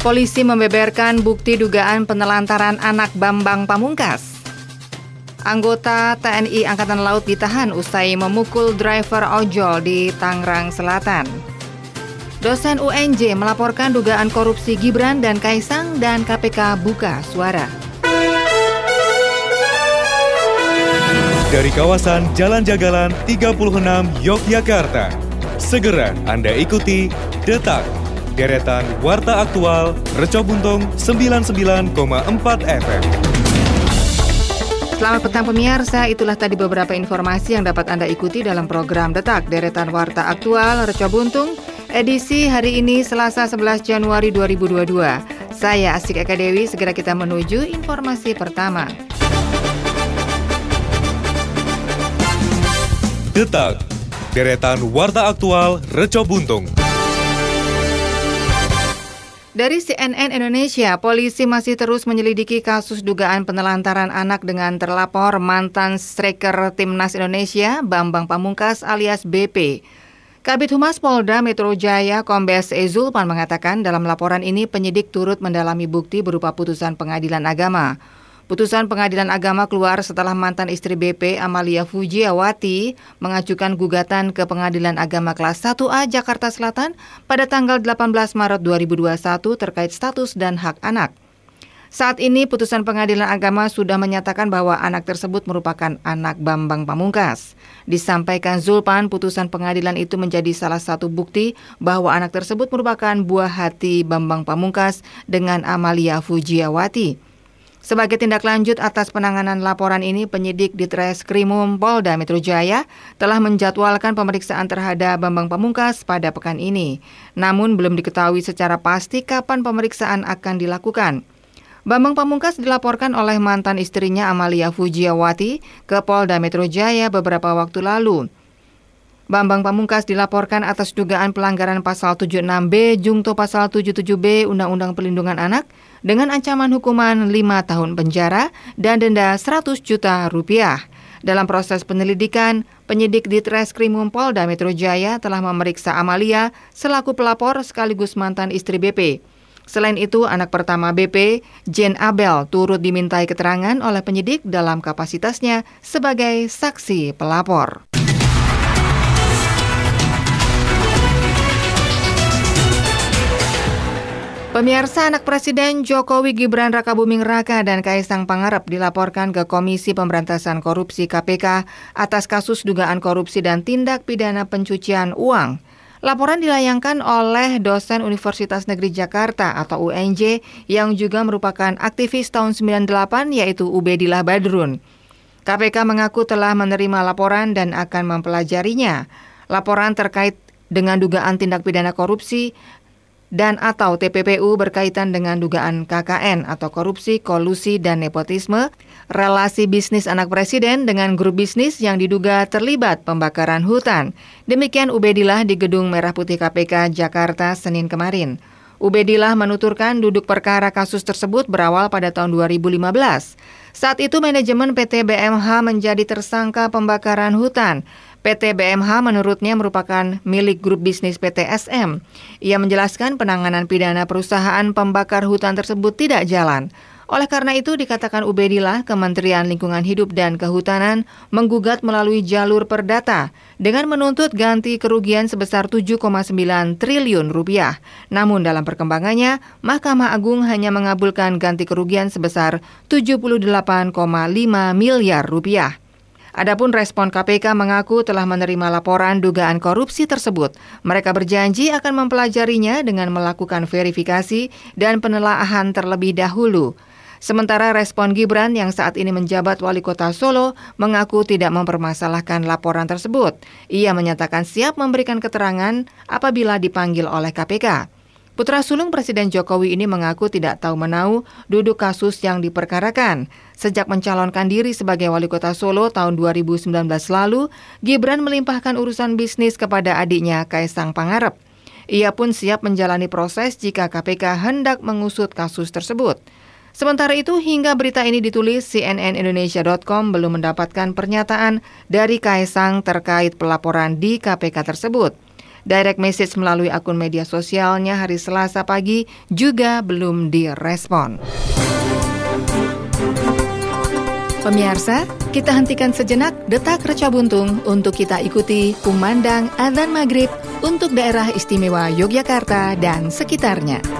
Polisi membeberkan bukti dugaan penelantaran anak Bambang Pamungkas. Anggota TNI Angkatan Laut ditahan usai memukul driver ojol di Tangerang Selatan. Dosen UNJ melaporkan dugaan korupsi Gibran dan Kaisang dan KPK buka suara. Dari kawasan Jalan Jagalan 36 Yogyakarta, segera Anda ikuti Detak deretan Warta Aktual Reco Buntung 99,4 FM. Selamat petang pemirsa, itulah tadi beberapa informasi yang dapat Anda ikuti dalam program Detak Deretan Warta Aktual Reco Buntung edisi hari ini Selasa 11 Januari 2022. Saya Asik Eka Dewi, segera kita menuju informasi pertama. Detak Deretan Warta Aktual Reco Buntung. Dari CNN Indonesia, polisi masih terus menyelidiki kasus dugaan penelantaran anak dengan terlapor mantan striker timnas Indonesia Bambang Pamungkas alias BP. Kabit Humas Polda Metro Jaya Kombes Ezulpan mengatakan dalam laporan ini penyidik turut mendalami bukti berupa putusan pengadilan agama. Putusan pengadilan agama keluar setelah mantan istri BP Amalia Fujiawati mengajukan gugatan ke Pengadilan Agama kelas 1A Jakarta Selatan pada tanggal 18 Maret 2021 terkait status dan hak anak. Saat ini putusan pengadilan agama sudah menyatakan bahwa anak tersebut merupakan anak Bambang Pamungkas. Disampaikan Zulpan, putusan pengadilan itu menjadi salah satu bukti bahwa anak tersebut merupakan buah hati Bambang Pamungkas dengan Amalia Fujiawati. Sebagai tindak lanjut atas penanganan laporan ini, penyidik di Treskrimum Polda Metro Jaya telah menjadwalkan pemeriksaan terhadap Bambang Pamungkas pada pekan ini. Namun belum diketahui secara pasti kapan pemeriksaan akan dilakukan. Bambang Pamungkas dilaporkan oleh mantan istrinya Amalia Fujiawati ke Polda Metro Jaya beberapa waktu lalu. Bambang Pamungkas dilaporkan atas dugaan pelanggaran pasal 76B Jungto pasal 77B Undang-Undang Perlindungan Anak dengan ancaman hukuman 5 tahun penjara dan denda 100 juta rupiah. Dalam proses penyelidikan, penyidik di Treskrimum Polda Metro Jaya telah memeriksa Amalia selaku pelapor sekaligus mantan istri BP. Selain itu, anak pertama BP, Jen Abel, turut dimintai keterangan oleh penyidik dalam kapasitasnya sebagai saksi pelapor. Pemirsa anak Presiden Jokowi Gibran Rakabuming Raka dan Kaisang Pangarep dilaporkan ke Komisi Pemberantasan Korupsi KPK atas kasus dugaan korupsi dan tindak pidana pencucian uang. Laporan dilayangkan oleh dosen Universitas Negeri Jakarta atau UNJ yang juga merupakan aktivis tahun 98 yaitu Ubedillah Badrun. KPK mengaku telah menerima laporan dan akan mempelajarinya. Laporan terkait dengan dugaan tindak pidana korupsi dan atau TPPU berkaitan dengan dugaan KKN atau korupsi, kolusi, dan nepotisme, relasi bisnis anak presiden dengan grup bisnis yang diduga terlibat pembakaran hutan. Demikian Ubedillah di Gedung Merah Putih KPK Jakarta Senin kemarin. Ubedillah menuturkan duduk perkara kasus tersebut berawal pada tahun 2015. Saat itu manajemen PT BMH menjadi tersangka pembakaran hutan. PT BMH menurutnya merupakan milik grup bisnis PT SM. Ia menjelaskan penanganan pidana perusahaan pembakar hutan tersebut tidak jalan. Oleh karena itu dikatakan Ubedillah Kementerian Lingkungan Hidup dan Kehutanan menggugat melalui jalur perdata dengan menuntut ganti kerugian sebesar 7,9 triliun rupiah. Namun dalam perkembangannya, Mahkamah Agung hanya mengabulkan ganti kerugian sebesar 78,5 miliar rupiah. Adapun respon KPK mengaku telah menerima laporan dugaan korupsi tersebut. Mereka berjanji akan mempelajarinya dengan melakukan verifikasi dan penelaahan terlebih dahulu. Sementara respon Gibran yang saat ini menjabat wali kota Solo mengaku tidak mempermasalahkan laporan tersebut. Ia menyatakan siap memberikan keterangan apabila dipanggil oleh KPK. Putra sulung Presiden Jokowi ini mengaku tidak tahu menau duduk kasus yang diperkarakan. Sejak mencalonkan diri sebagai wali kota Solo tahun 2019 lalu, Gibran melimpahkan urusan bisnis kepada adiknya Kaisang Pangarep. Ia pun siap menjalani proses jika KPK hendak mengusut kasus tersebut. Sementara itu, hingga berita ini ditulis, cnnindonesia.com belum mendapatkan pernyataan dari Kaisang terkait pelaporan di KPK tersebut. Direct message melalui akun media sosialnya hari Selasa pagi juga belum direspon. Pemirsa, kita hentikan sejenak detak reca buntung untuk kita ikuti kumandang adzan maghrib untuk daerah istimewa Yogyakarta dan sekitarnya.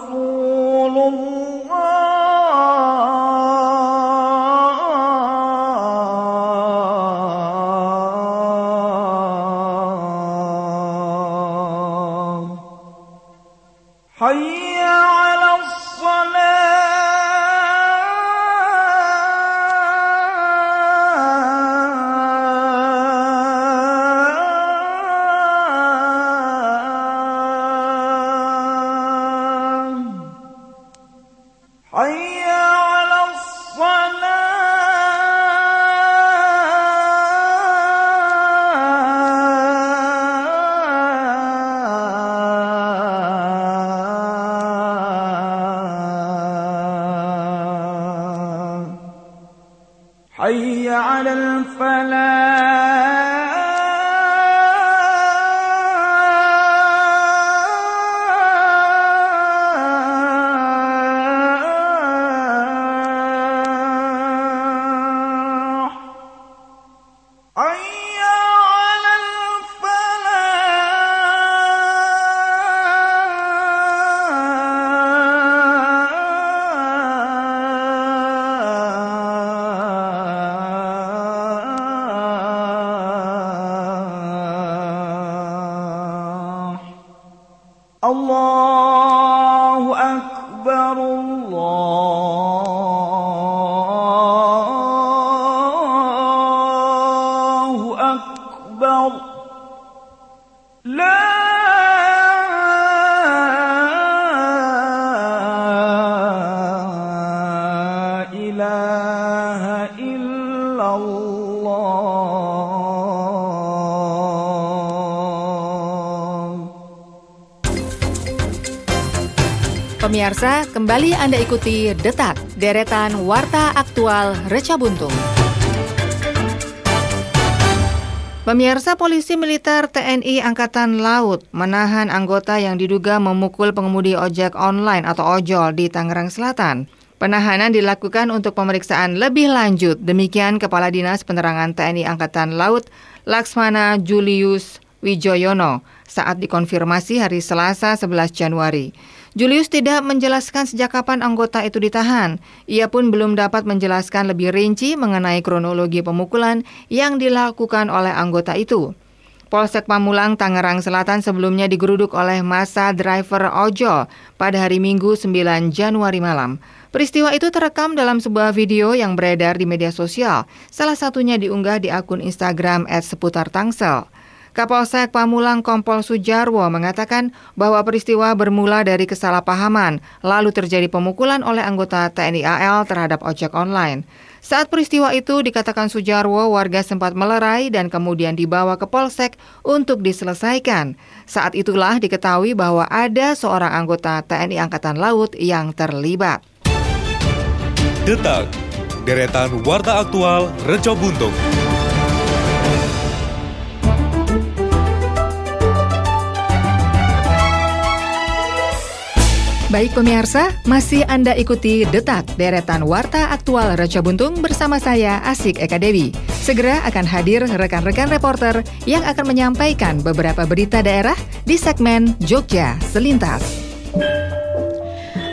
الله Pemirsa, kembali Anda ikuti Detak, deretan Warta Aktual Reca Buntung. Pemirsa polisi militer TNI Angkatan Laut menahan anggota yang diduga memukul pengemudi ojek online atau ojol di Tangerang Selatan. Penahanan dilakukan untuk pemeriksaan lebih lanjut. Demikian Kepala Dinas Penerangan TNI Angkatan Laut Laksmana Julius Wijoyono saat dikonfirmasi hari Selasa 11 Januari. Julius tidak menjelaskan sejak kapan anggota itu ditahan. Ia pun belum dapat menjelaskan lebih rinci mengenai kronologi pemukulan yang dilakukan oleh anggota itu. Polsek Pamulang, Tangerang Selatan sebelumnya digeruduk oleh masa driver ojol pada hari Minggu 9 Januari malam. Peristiwa itu terekam dalam sebuah video yang beredar di media sosial, salah satunya diunggah di akun Instagram @seputar Tangsel. Kapolsek Pamulang Kompol Sujarwo mengatakan bahwa peristiwa bermula dari kesalahpahaman, lalu terjadi pemukulan oleh anggota TNI AL terhadap ojek online. Saat peristiwa itu dikatakan Sujarwo, warga sempat melerai dan kemudian dibawa ke polsek untuk diselesaikan. Saat itulah diketahui bahwa ada seorang anggota TNI Angkatan Laut yang terlibat. Detak, deretan warta aktual Reco Buntung. Baik pemirsa, masih Anda ikuti Detak Deretan Warta Aktual Raja Buntung bersama saya Asik Eka Dewi. Segera akan hadir rekan-rekan reporter yang akan menyampaikan beberapa berita daerah di segmen Jogja Selintas.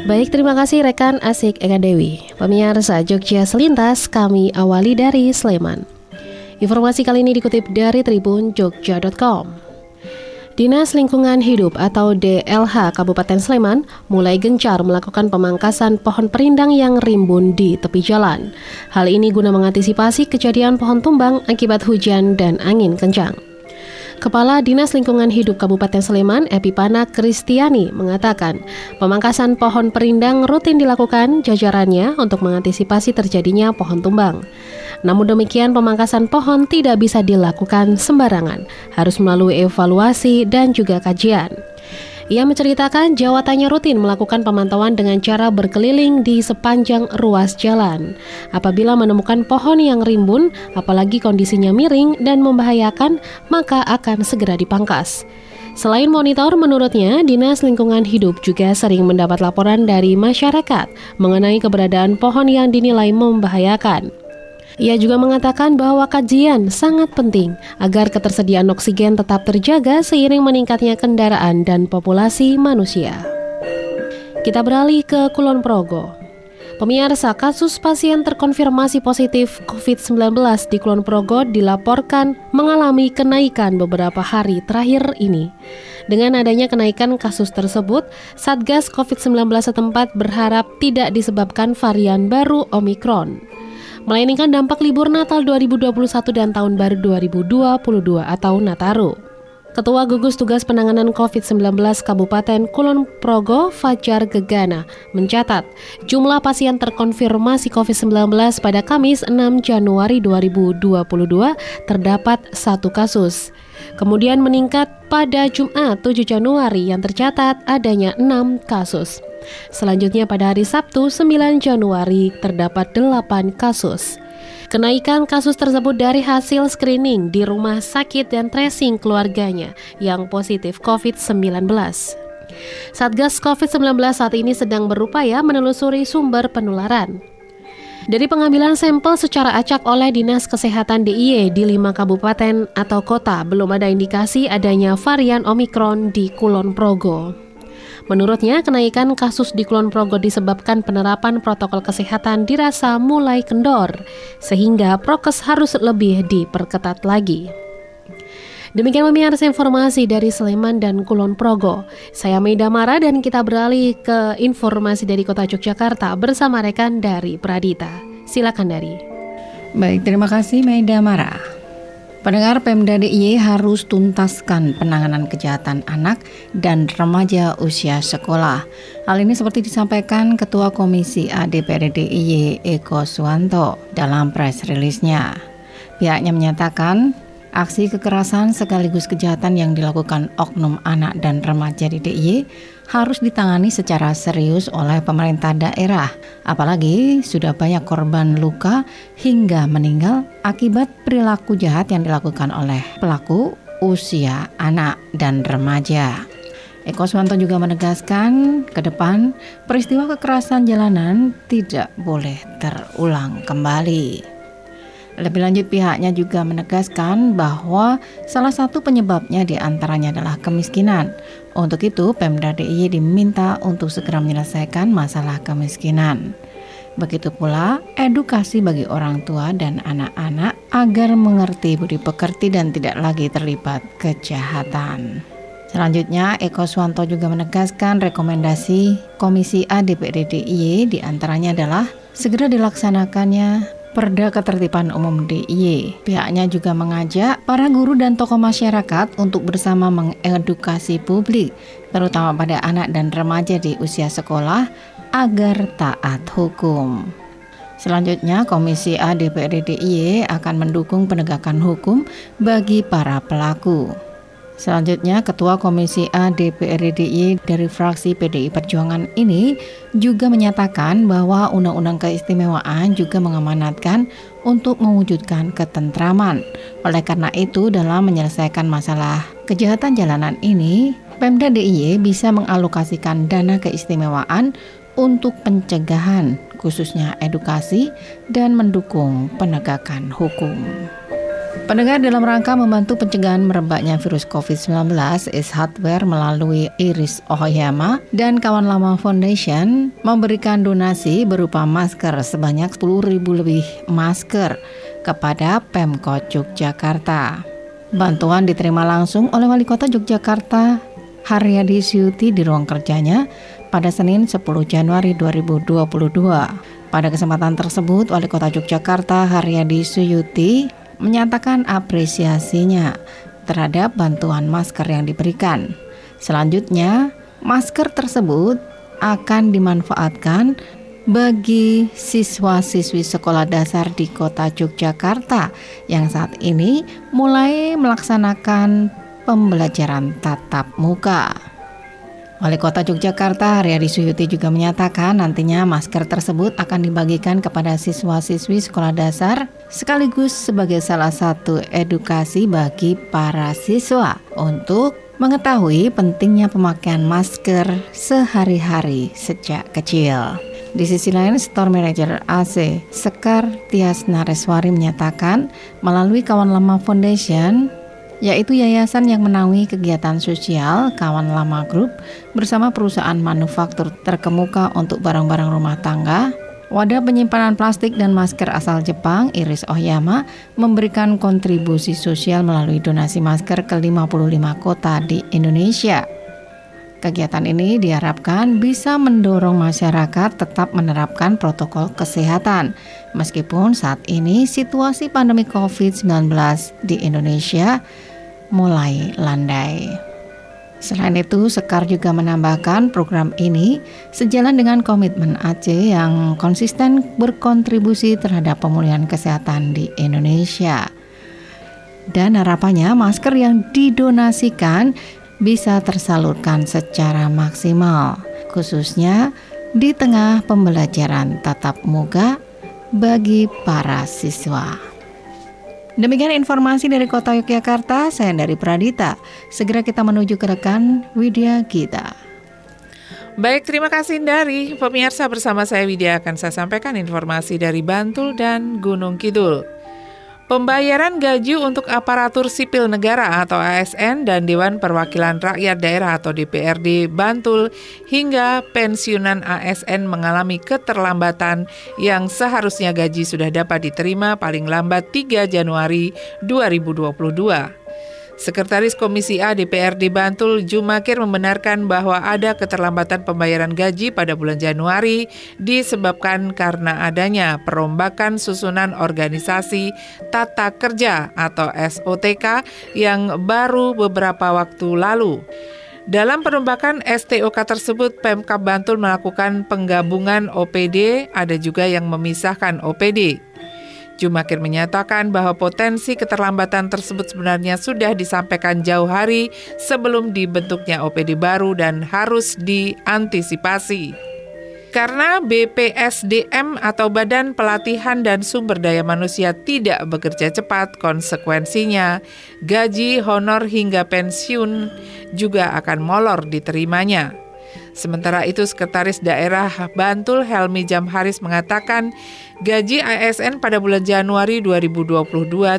Baik, terima kasih rekan Asik Eka Dewi. Pemirsa Jogja Selintas, kami awali dari Sleman. Informasi kali ini dikutip dari Tribun Jogja.com. Dinas Lingkungan Hidup atau DLH Kabupaten Sleman mulai gencar melakukan pemangkasan pohon perindang yang rimbun di tepi jalan. Hal ini guna mengantisipasi kejadian pohon tumbang akibat hujan dan angin kencang. Kepala Dinas Lingkungan Hidup Kabupaten Sleman, Epipana Kristiani, mengatakan pemangkasan pohon perindang rutin dilakukan jajarannya untuk mengantisipasi terjadinya pohon tumbang. Namun demikian, pemangkasan pohon tidak bisa dilakukan sembarangan, harus melalui evaluasi dan juga kajian. Ia menceritakan jawatannya rutin melakukan pemantauan dengan cara berkeliling di sepanjang ruas jalan. Apabila menemukan pohon yang rimbun, apalagi kondisinya miring dan membahayakan, maka akan segera dipangkas. Selain monitor, menurutnya Dinas Lingkungan Hidup juga sering mendapat laporan dari masyarakat mengenai keberadaan pohon yang dinilai membahayakan. Ia juga mengatakan bahwa kajian sangat penting agar ketersediaan oksigen tetap terjaga seiring meningkatnya kendaraan dan populasi manusia. Kita beralih ke Kulon Progo. Pemirsa, kasus pasien terkonfirmasi positif COVID-19 di Kulon Progo dilaporkan mengalami kenaikan beberapa hari terakhir ini. Dengan adanya kenaikan kasus tersebut, Satgas COVID-19 setempat berharap tidak disebabkan varian baru Omikron melainkan dampak libur Natal 2021 dan Tahun Baru 2022 atau Nataru. Ketua Gugus Tugas Penanganan COVID-19 Kabupaten Kulon Progo, Fajar Gegana, mencatat jumlah pasien terkonfirmasi COVID-19 pada Kamis 6 Januari 2022 terdapat satu kasus. Kemudian meningkat pada Jumat 7 Januari yang tercatat adanya 6 kasus. Selanjutnya pada hari Sabtu 9 Januari terdapat 8 kasus. Kenaikan kasus tersebut dari hasil screening di rumah sakit dan tracing keluarganya yang positif COVID-19. Satgas COVID-19 saat ini sedang berupaya menelusuri sumber penularan. Dari pengambilan sampel secara acak oleh Dinas Kesehatan DIY di lima kabupaten atau kota, belum ada indikasi adanya varian Omikron di Kulon Progo. Menurutnya, kenaikan kasus di Kulon Progo disebabkan penerapan protokol kesehatan dirasa mulai kendor, sehingga prokes harus lebih diperketat lagi. Demikian pemirsa informasi dari Sleman dan Kulon Progo. Saya Meida Mara dan kita beralih ke informasi dari Kota Yogyakarta bersama rekan dari Pradita. Silakan dari. Baik, terima kasih Meida Mara. Pendengar Pemda DIY harus tuntaskan penanganan kejahatan anak dan remaja usia sekolah. Hal ini seperti disampaikan Ketua Komisi ADPRD DIY Eko Suwanto dalam press release-nya. Pihaknya menyatakan aksi kekerasan sekaligus kejahatan yang dilakukan oknum anak dan remaja di DIY harus ditangani secara serius oleh pemerintah daerah. Apalagi sudah banyak korban luka hingga meninggal akibat perilaku jahat yang dilakukan oleh pelaku usia anak dan remaja. Eko Swanto juga menegaskan ke depan peristiwa kekerasan jalanan tidak boleh terulang kembali. Lebih lanjut pihaknya juga menegaskan bahwa salah satu penyebabnya di antaranya adalah kemiskinan. Untuk itu Pemda DIY diminta untuk segera menyelesaikan masalah kemiskinan. Begitu pula edukasi bagi orang tua dan anak-anak agar mengerti budi pekerti dan tidak lagi terlibat kejahatan. Selanjutnya, Eko Swanto juga menegaskan rekomendasi Komisi A DPRD DIY di antaranya adalah segera dilaksanakannya Perda Ketertiban Umum DIY. Pihaknya juga mengajak para guru dan tokoh masyarakat untuk bersama mengedukasi publik, terutama pada anak dan remaja di usia sekolah, agar taat hukum. Selanjutnya, Komisi A DPRD DIY akan mendukung penegakan hukum bagi para pelaku. Selanjutnya, Ketua Komisi A DPR RI dari fraksi PDI Perjuangan ini juga menyatakan bahwa Undang-Undang Keistimewaan juga mengamanatkan untuk mewujudkan ketentraman. Oleh karena itu, dalam menyelesaikan masalah kejahatan jalanan ini, Pemda DIY bisa mengalokasikan dana keistimewaan untuk pencegahan, khususnya edukasi dan mendukung penegakan hukum. Pendengar dalam rangka membantu pencegahan merebaknya virus COVID-19, Is Hardware melalui Iris Ohayama dan Kawan Lama Foundation memberikan donasi berupa masker sebanyak 10.000 lebih masker kepada Pemkot Yogyakarta. Bantuan diterima langsung oleh Wali Kota Yogyakarta Haryadi Syuti di ruang kerjanya pada Senin 10 Januari 2022. Pada kesempatan tersebut, Wali Kota Yogyakarta Haryadi Suyuti menyatakan apresiasinya terhadap bantuan masker yang diberikan. Selanjutnya, masker tersebut akan dimanfaatkan bagi siswa-siswi sekolah dasar di kota Yogyakarta yang saat ini mulai melaksanakan pembelajaran tatap muka. Wali Kota Yogyakarta Haryadi Suyuti juga menyatakan nantinya masker tersebut akan dibagikan kepada siswa-siswi sekolah dasar sekaligus sebagai salah satu edukasi bagi para siswa untuk mengetahui pentingnya pemakaian masker sehari-hari sejak kecil. Di sisi lain, Store Manager AC Sekar Tias Nareswari menyatakan melalui Kawan Lama Foundation yaitu yayasan yang menaungi kegiatan sosial Kawan Lama Group bersama perusahaan manufaktur terkemuka untuk barang-barang rumah tangga. Wadah penyimpanan plastik dan masker asal Jepang, Iris Ohyama, memberikan kontribusi sosial melalui donasi masker ke 55 kota di Indonesia. Kegiatan ini diharapkan bisa mendorong masyarakat tetap menerapkan protokol kesehatan. Meskipun saat ini situasi pandemi COVID-19 di Indonesia mulai landai. Selain itu, Sekar juga menambahkan program ini sejalan dengan komitmen Aceh yang konsisten berkontribusi terhadap pemulihan kesehatan di Indonesia. Dan harapannya masker yang didonasikan bisa tersalurkan secara maksimal, khususnya di tengah pembelajaran tatap muka bagi para siswa. Demikian informasi dari Kota Yogyakarta, saya dari Pradita. Segera kita menuju ke rekan Widya Gita. Baik, terima kasih dari pemirsa bersama saya Widya akan saya sampaikan informasi dari Bantul dan Gunung Kidul. Pembayaran gaji untuk aparatur sipil negara atau ASN dan Dewan Perwakilan Rakyat Daerah atau DPRD Bantul hingga pensiunan ASN mengalami keterlambatan yang seharusnya gaji sudah dapat diterima paling lambat 3 Januari 2022. Sekretaris Komisi A DPRD Bantul Jumakir membenarkan bahwa ada keterlambatan pembayaran gaji pada bulan Januari disebabkan karena adanya perombakan susunan organisasi tata kerja atau SOTK yang baru beberapa waktu lalu. Dalam perombakan STOK tersebut, Pemkab Bantul melakukan penggabungan OPD, ada juga yang memisahkan OPD. Jumakir menyatakan bahwa potensi keterlambatan tersebut sebenarnya sudah disampaikan jauh hari sebelum dibentuknya OPD baru dan harus diantisipasi. Karena BPSDM atau Badan Pelatihan dan Sumber Daya Manusia tidak bekerja cepat, konsekuensinya gaji, honor hingga pensiun juga akan molor diterimanya. Sementara itu Sekretaris Daerah Bantul Helmi Jamharis mengatakan gaji ASN pada bulan Januari 2022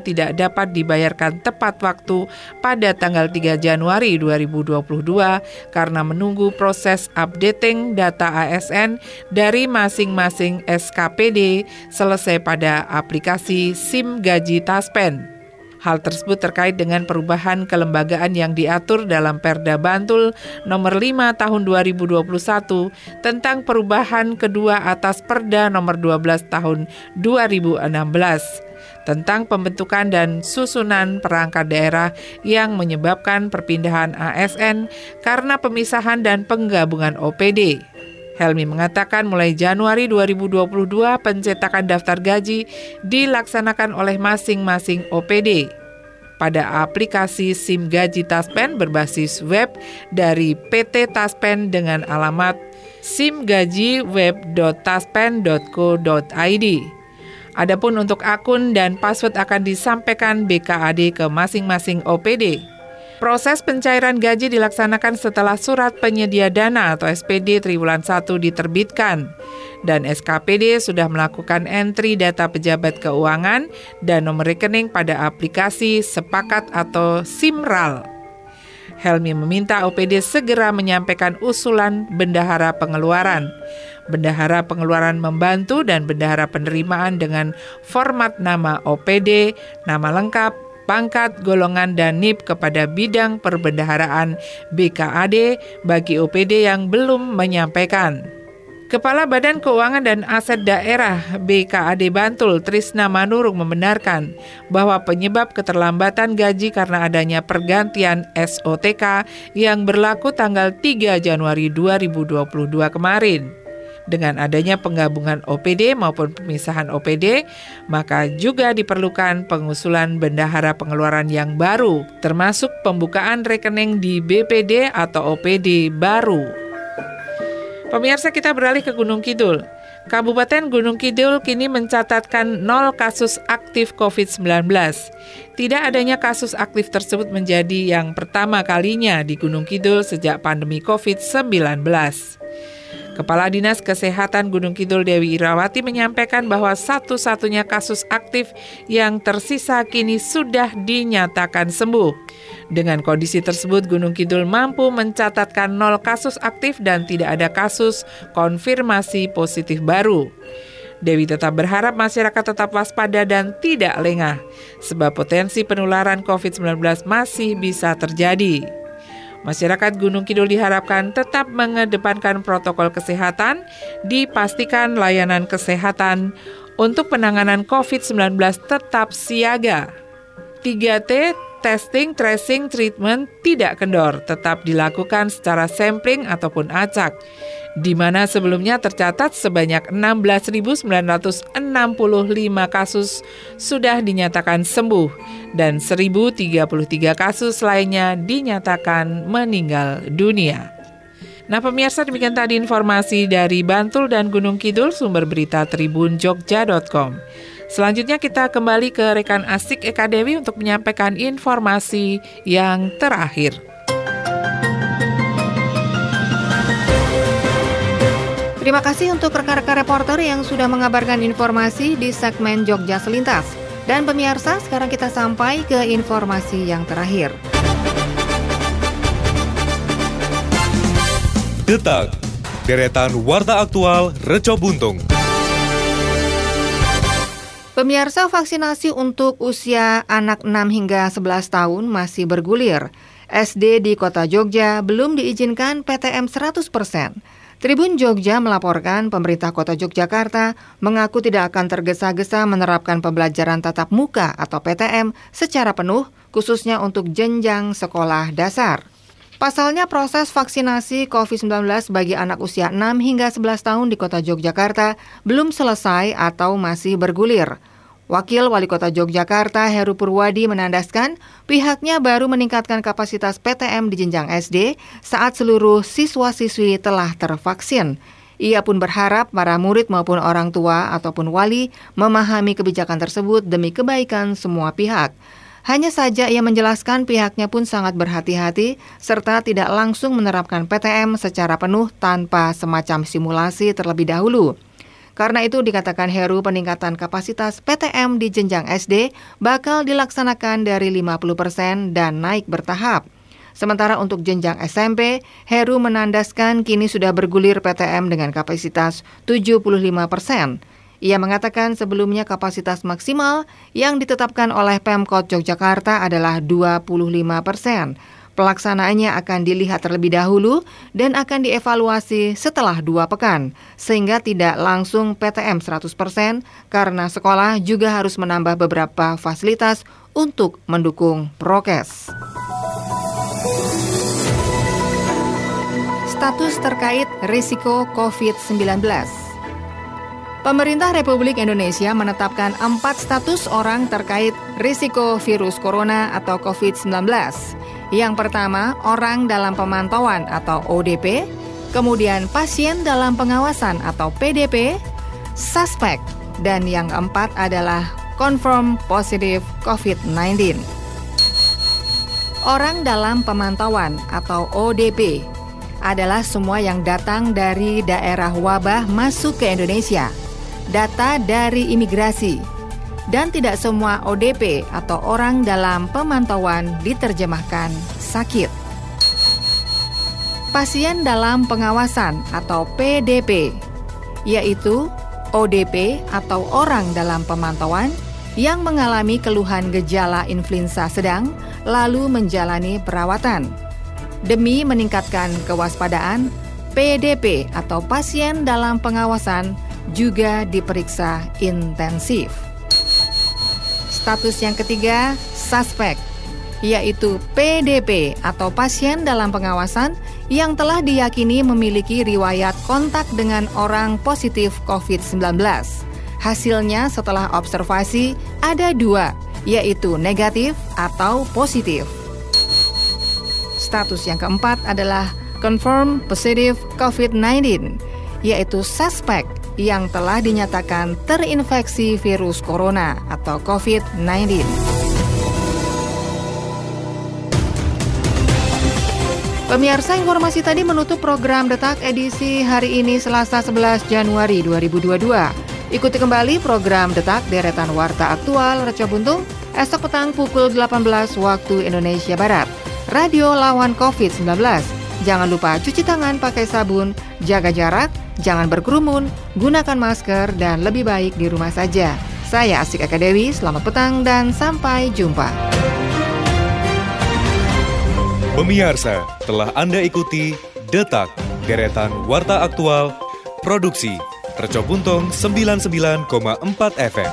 tidak dapat dibayarkan tepat waktu pada tanggal 3 Januari 2022 karena menunggu proses updating data ASN dari masing-masing SKPD selesai pada aplikasi SIM Gaji Taspen. Hal tersebut terkait dengan perubahan kelembagaan yang diatur dalam Perda Bantul nomor 5 tahun 2021 tentang perubahan kedua atas Perda nomor 12 tahun 2016 tentang pembentukan dan susunan perangkat daerah yang menyebabkan perpindahan ASN karena pemisahan dan penggabungan OPD. Helmi mengatakan mulai Januari 2022 pencetakan daftar gaji dilaksanakan oleh masing-masing OPD pada aplikasi SIM Gaji Taspen berbasis web dari PT Taspen dengan alamat simgajiweb.taspen.co.id. Adapun untuk akun dan password akan disampaikan BKAD ke masing-masing OPD. Proses pencairan gaji dilaksanakan setelah surat penyedia dana atau SPD triwulan 1 diterbitkan dan SKPD sudah melakukan entry data pejabat keuangan dan nomor rekening pada aplikasi Sepakat atau Simral. Helmi meminta OPD segera menyampaikan usulan bendahara pengeluaran. Bendahara pengeluaran membantu dan bendahara penerimaan dengan format nama OPD, nama lengkap, pangkat, golongan, dan NIP kepada bidang perbendaharaan BKAD bagi OPD yang belum menyampaikan. Kepala Badan Keuangan dan Aset Daerah BKAD Bantul Trisna Manurung membenarkan bahwa penyebab keterlambatan gaji karena adanya pergantian SOTK yang berlaku tanggal 3 Januari 2022 kemarin. Dengan adanya penggabungan OPD maupun pemisahan OPD, maka juga diperlukan pengusulan bendahara pengeluaran yang baru, termasuk pembukaan rekening di BPD atau OPD baru. Pemirsa kita beralih ke Gunung Kidul. Kabupaten Gunung Kidul kini mencatatkan nol kasus aktif COVID-19. Tidak adanya kasus aktif tersebut menjadi yang pertama kalinya di Gunung Kidul sejak pandemi COVID-19. Kepala Dinas Kesehatan Gunung Kidul Dewi Irawati menyampaikan bahwa satu-satunya kasus aktif yang tersisa kini sudah dinyatakan sembuh. Dengan kondisi tersebut, Gunung Kidul mampu mencatatkan nol kasus aktif dan tidak ada kasus konfirmasi positif baru. Dewi tetap berharap masyarakat tetap waspada dan tidak lengah, sebab potensi penularan COVID-19 masih bisa terjadi. Masyarakat Gunung Kidul diharapkan tetap mengedepankan protokol kesehatan, dipastikan layanan kesehatan untuk penanganan COVID-19 tetap siaga. 3T testing, tracing, treatment tidak kendor, tetap dilakukan secara sampling ataupun acak di mana sebelumnya tercatat sebanyak 16.965 kasus sudah dinyatakan sembuh dan 1.033 kasus lainnya dinyatakan meninggal dunia. Nah pemirsa demikian tadi informasi dari Bantul dan Gunung Kidul sumber berita Tribun Jogja.com. Selanjutnya kita kembali ke rekan asik Eka Dewi untuk menyampaikan informasi yang terakhir. Terima kasih untuk rekan-rekan reporter yang sudah mengabarkan informasi di segmen Jogja Selintas. Dan pemirsa, sekarang kita sampai ke informasi yang terakhir. Detak, deretan warta aktual Reco Buntung. Pemirsa vaksinasi untuk usia anak 6 hingga 11 tahun masih bergulir. SD di kota Jogja belum diizinkan PTM 100 persen. Tribun Jogja melaporkan pemerintah kota Yogyakarta mengaku tidak akan tergesa-gesa menerapkan pembelajaran tatap muka atau PTM secara penuh, khususnya untuk jenjang sekolah dasar. Pasalnya proses vaksinasi COVID-19 bagi anak usia 6 hingga 11 tahun di kota Yogyakarta belum selesai atau masih bergulir. Wakil Wali Kota Yogyakarta Heru Purwadi menandaskan pihaknya baru meningkatkan kapasitas PTM di jenjang SD saat seluruh siswa-siswi telah tervaksin. Ia pun berharap para murid maupun orang tua ataupun wali memahami kebijakan tersebut demi kebaikan semua pihak. Hanya saja ia menjelaskan pihaknya pun sangat berhati-hati serta tidak langsung menerapkan PTM secara penuh tanpa semacam simulasi terlebih dahulu. Karena itu dikatakan Heru peningkatan kapasitas PTM di jenjang SD bakal dilaksanakan dari 50% dan naik bertahap. Sementara untuk jenjang SMP, Heru menandaskan kini sudah bergulir PTM dengan kapasitas 75 persen. Ia mengatakan sebelumnya kapasitas maksimal yang ditetapkan oleh Pemkot Yogyakarta adalah 25 persen. Pelaksanaannya akan dilihat terlebih dahulu dan akan dievaluasi setelah dua pekan, sehingga tidak langsung PTM 100% karena sekolah juga harus menambah beberapa fasilitas untuk mendukung prokes. Status terkait risiko COVID-19 Pemerintah Republik Indonesia menetapkan empat status orang terkait risiko virus corona atau COVID-19. Yang pertama, orang dalam pemantauan atau ODP, kemudian pasien dalam pengawasan atau PDP, suspek, dan yang keempat adalah confirm positif COVID-19. Orang dalam pemantauan atau ODP adalah semua yang datang dari daerah wabah masuk ke Indonesia data dari imigrasi, dan tidak semua ODP atau orang dalam pemantauan diterjemahkan sakit. Pasien dalam pengawasan atau PDP, yaitu ODP atau orang dalam pemantauan yang mengalami keluhan gejala influenza sedang lalu menjalani perawatan. Demi meningkatkan kewaspadaan, PDP atau pasien dalam pengawasan juga diperiksa intensif. Status yang ketiga, suspek, yaitu PDP atau pasien dalam pengawasan yang telah diyakini memiliki riwayat kontak dengan orang positif COVID-19. Hasilnya setelah observasi ada dua, yaitu negatif atau positif. Status yang keempat adalah confirm positive COVID-19, yaitu suspek yang telah dinyatakan terinfeksi virus corona atau COVID-19. Pemirsa informasi tadi menutup program Detak edisi hari ini Selasa 11 Januari 2022. Ikuti kembali program Detak Deretan Warta Aktual Reca Buntung esok petang pukul 18 waktu Indonesia Barat. Radio lawan COVID-19. Jangan lupa cuci tangan pakai sabun, jaga jarak, jangan berkerumun, gunakan masker, dan lebih baik di rumah saja. Saya Asik Eka Dewi, selamat petang dan sampai jumpa. Pemirsa, telah Anda ikuti Detak, Deretan Warta Aktual, Produksi, Tercobuntung 99,4 FM.